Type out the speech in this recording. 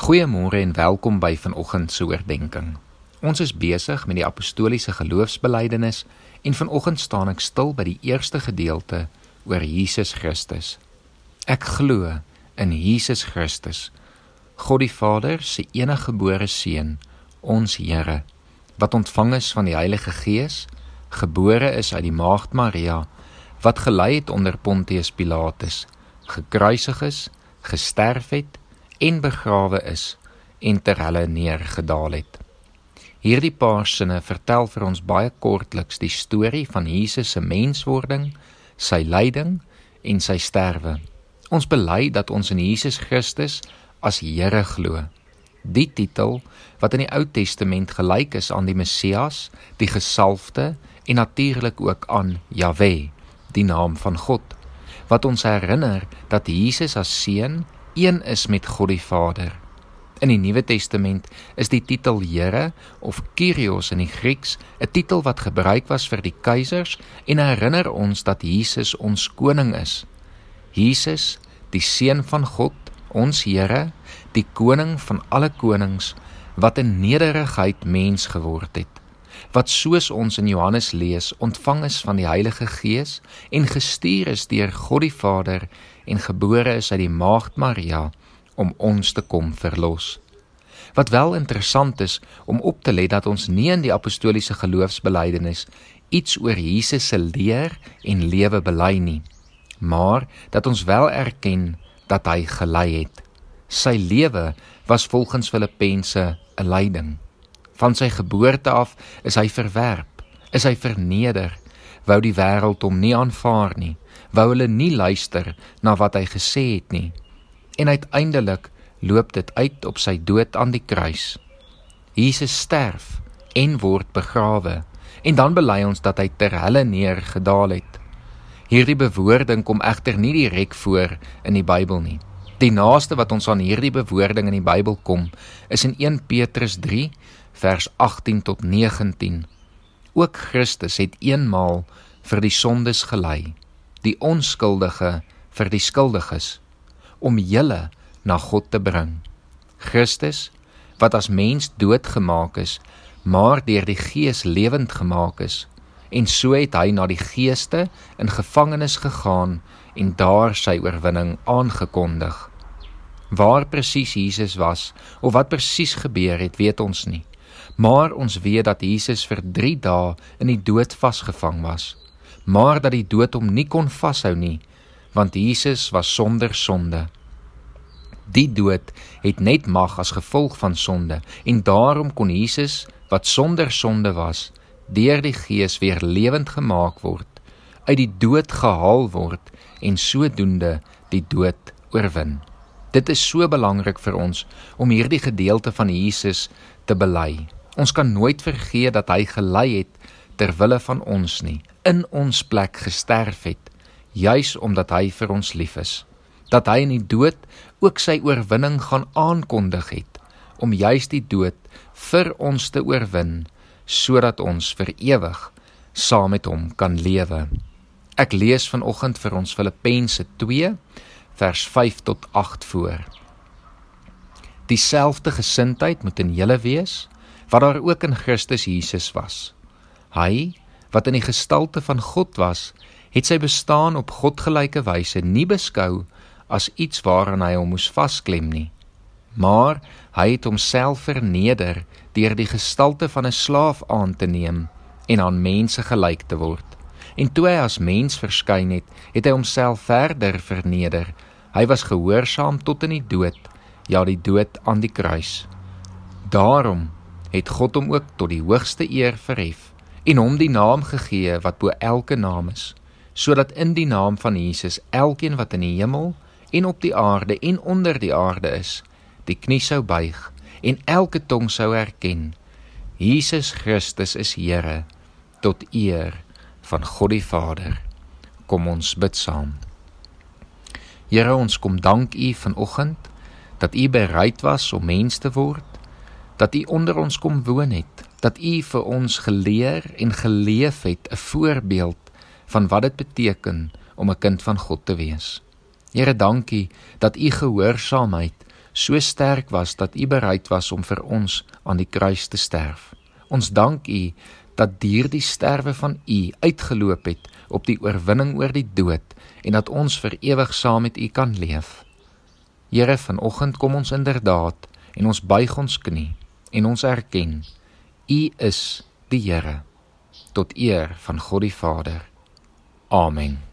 Goeiemôre en welkom by vanoggend se oordeenking. Ons is besig met die apostoliese geloofsbelijdenis en vanoggend staan ek stil by die eerste gedeelte oor Jesus Christus. Ek glo in Jesus Christus, God die Vader se eniggebore seun, ons Here, wat ontvang is van die Heilige Gees, gebore is uit die maagd Maria, wat gelei het onder Pontius Pilatus, gekruisig is, gesterf het en begrawe is en ter helle neergedaal het. Hierdie paar sinne vertel vir ons baie kortliks die storie van Jesus se menswording, sy lyding en sy sterwe. Ons bely dat ons in Jesus Christus as Here glo. Die titel wat in die Ou Testament gelyk is aan die Messias, die gesalfde en natuurlik ook aan Jahwe, die naam van God, wat ons herinner dat Jesus as seun een is met God die Vader. In die Nuwe Testament is die titel Here of Kyrios in die Grieks 'n titel wat gebruik was vir die keisers en herinner ons dat Jesus ons koning is. Jesus, die seun van God, ons Here, die koning van alle konings wat in nederigheid mens geword het wat soos ons in Johannes lees ontvang is van die Heilige Gees en gestuur is deur God die Vader en gebore is uit die maagd Maria om ons te kom verlos. Wat wel interessant is om op te let dat ons nie in die apostoliese geloofsbelijdenis iets oor Jesus se leer en lewe bely nie, maar dat ons wel erken dat hy gelei het. Sy lewe was volgens Filippense 'n lyding. Van sy geboorte af is hy verwerp, is hy verneder, wou die wêreld hom nie aanvaar nie, wou hulle nie luister na wat hy gesê het nie. En uiteindelik loop dit uit op sy dood aan die kruis. Jesus sterf en word begrawe en dan bely ons dat hy ter helle neergedaal het. Hierdie bewoording kom egter nie direk voor in die Bybel nie. Die naaste wat ons aan hierdie bewoording in die Bybel kom, is in 1 Petrus 3 vers 18 tot 19. Ook Christus het eenmaal vir die sondes gelei, die onskuldige vir die skuldiges, om julle na God te bring. Christus wat as mens doodgemaak is, maar deur die Gees lewend gemaak is, en so het hy na die geeste in gevangenis gegaan en daar sy oorwinning aangekondig. Waar presies Jesus was of wat presies gebeur het, weet ons nie. Maar ons weet dat Jesus vir 3 dae in die dood vasgevang was, maar dat die dood hom nie kon vashou nie, want Jesus was sonder sonde. Die dood het net mag as gevolg van sonde en daarom kon Jesus wat sonder sonde was, deur die Gees weer lewend gemaak word, uit die dood gehaal word en sodoende die dood oorwin. Dit is so belangrik vir ons om hierdie gedeelte van Jesus te bely. Ons kan nooit vergeet dat hy gelei het ter wille van ons nie, in ons plek gesterf het, juis omdat hy vir ons lief is. Dat hy in die dood ook sy oorwinning gaan aankondig het om juis die dood vir ons te oorwin sodat ons vir ewig saam met hom kan lewe. Ek lees vanoggend vir ons Filippense 2 vers 5 tot 8 voor. Dieselfde gesindheid moet in julle wees wat daar ook in Christus Jesus was. Hy wat in die gestalte van God was, het sy bestaan op godgelyke wyse nie beskou as iets waaraan hy hom moes vasklem nie, maar hy het homself verneder deur die gestalte van 'n slaaf aan te neem en aan mense gelyk te word. En toe hy as mens verskyn het, het hy homself verder verneder Hy was gehoorsaam tot in die dood, ja die dood aan die kruis. Daarom het God hom ook tot die hoogste eer verhef en hom die naam gegee wat bo elke naam is, sodat in die naam van Jesus elkeen wat in die hemel en op die aarde en onder die aarde is, die knie sou buig en elke tong sou erken: Jesus Christus is Here tot eer van God die Vader. Kom ons bid saam. Here, ons kom dank U vanoggend dat U bereid was om mens te word, dat U onder ons kom woon het, dat U vir ons geleer en geleef het 'n voorbeeld van wat dit beteken om 'n kind van God te wees. Here, dankie dat U gehoorsaamheid so sterk was dat U bereid was om vir ons aan die kruis te sterf. Ons dank U dat deur die sterwe van U uitgeloop het op die oorwinning oor die dood en dat ons vir ewig saam met U kan leef. Here, vanoggend kom ons inderdaad en ons buig ons knie en ons erken U is die Here tot eer van God die Vader. Amen.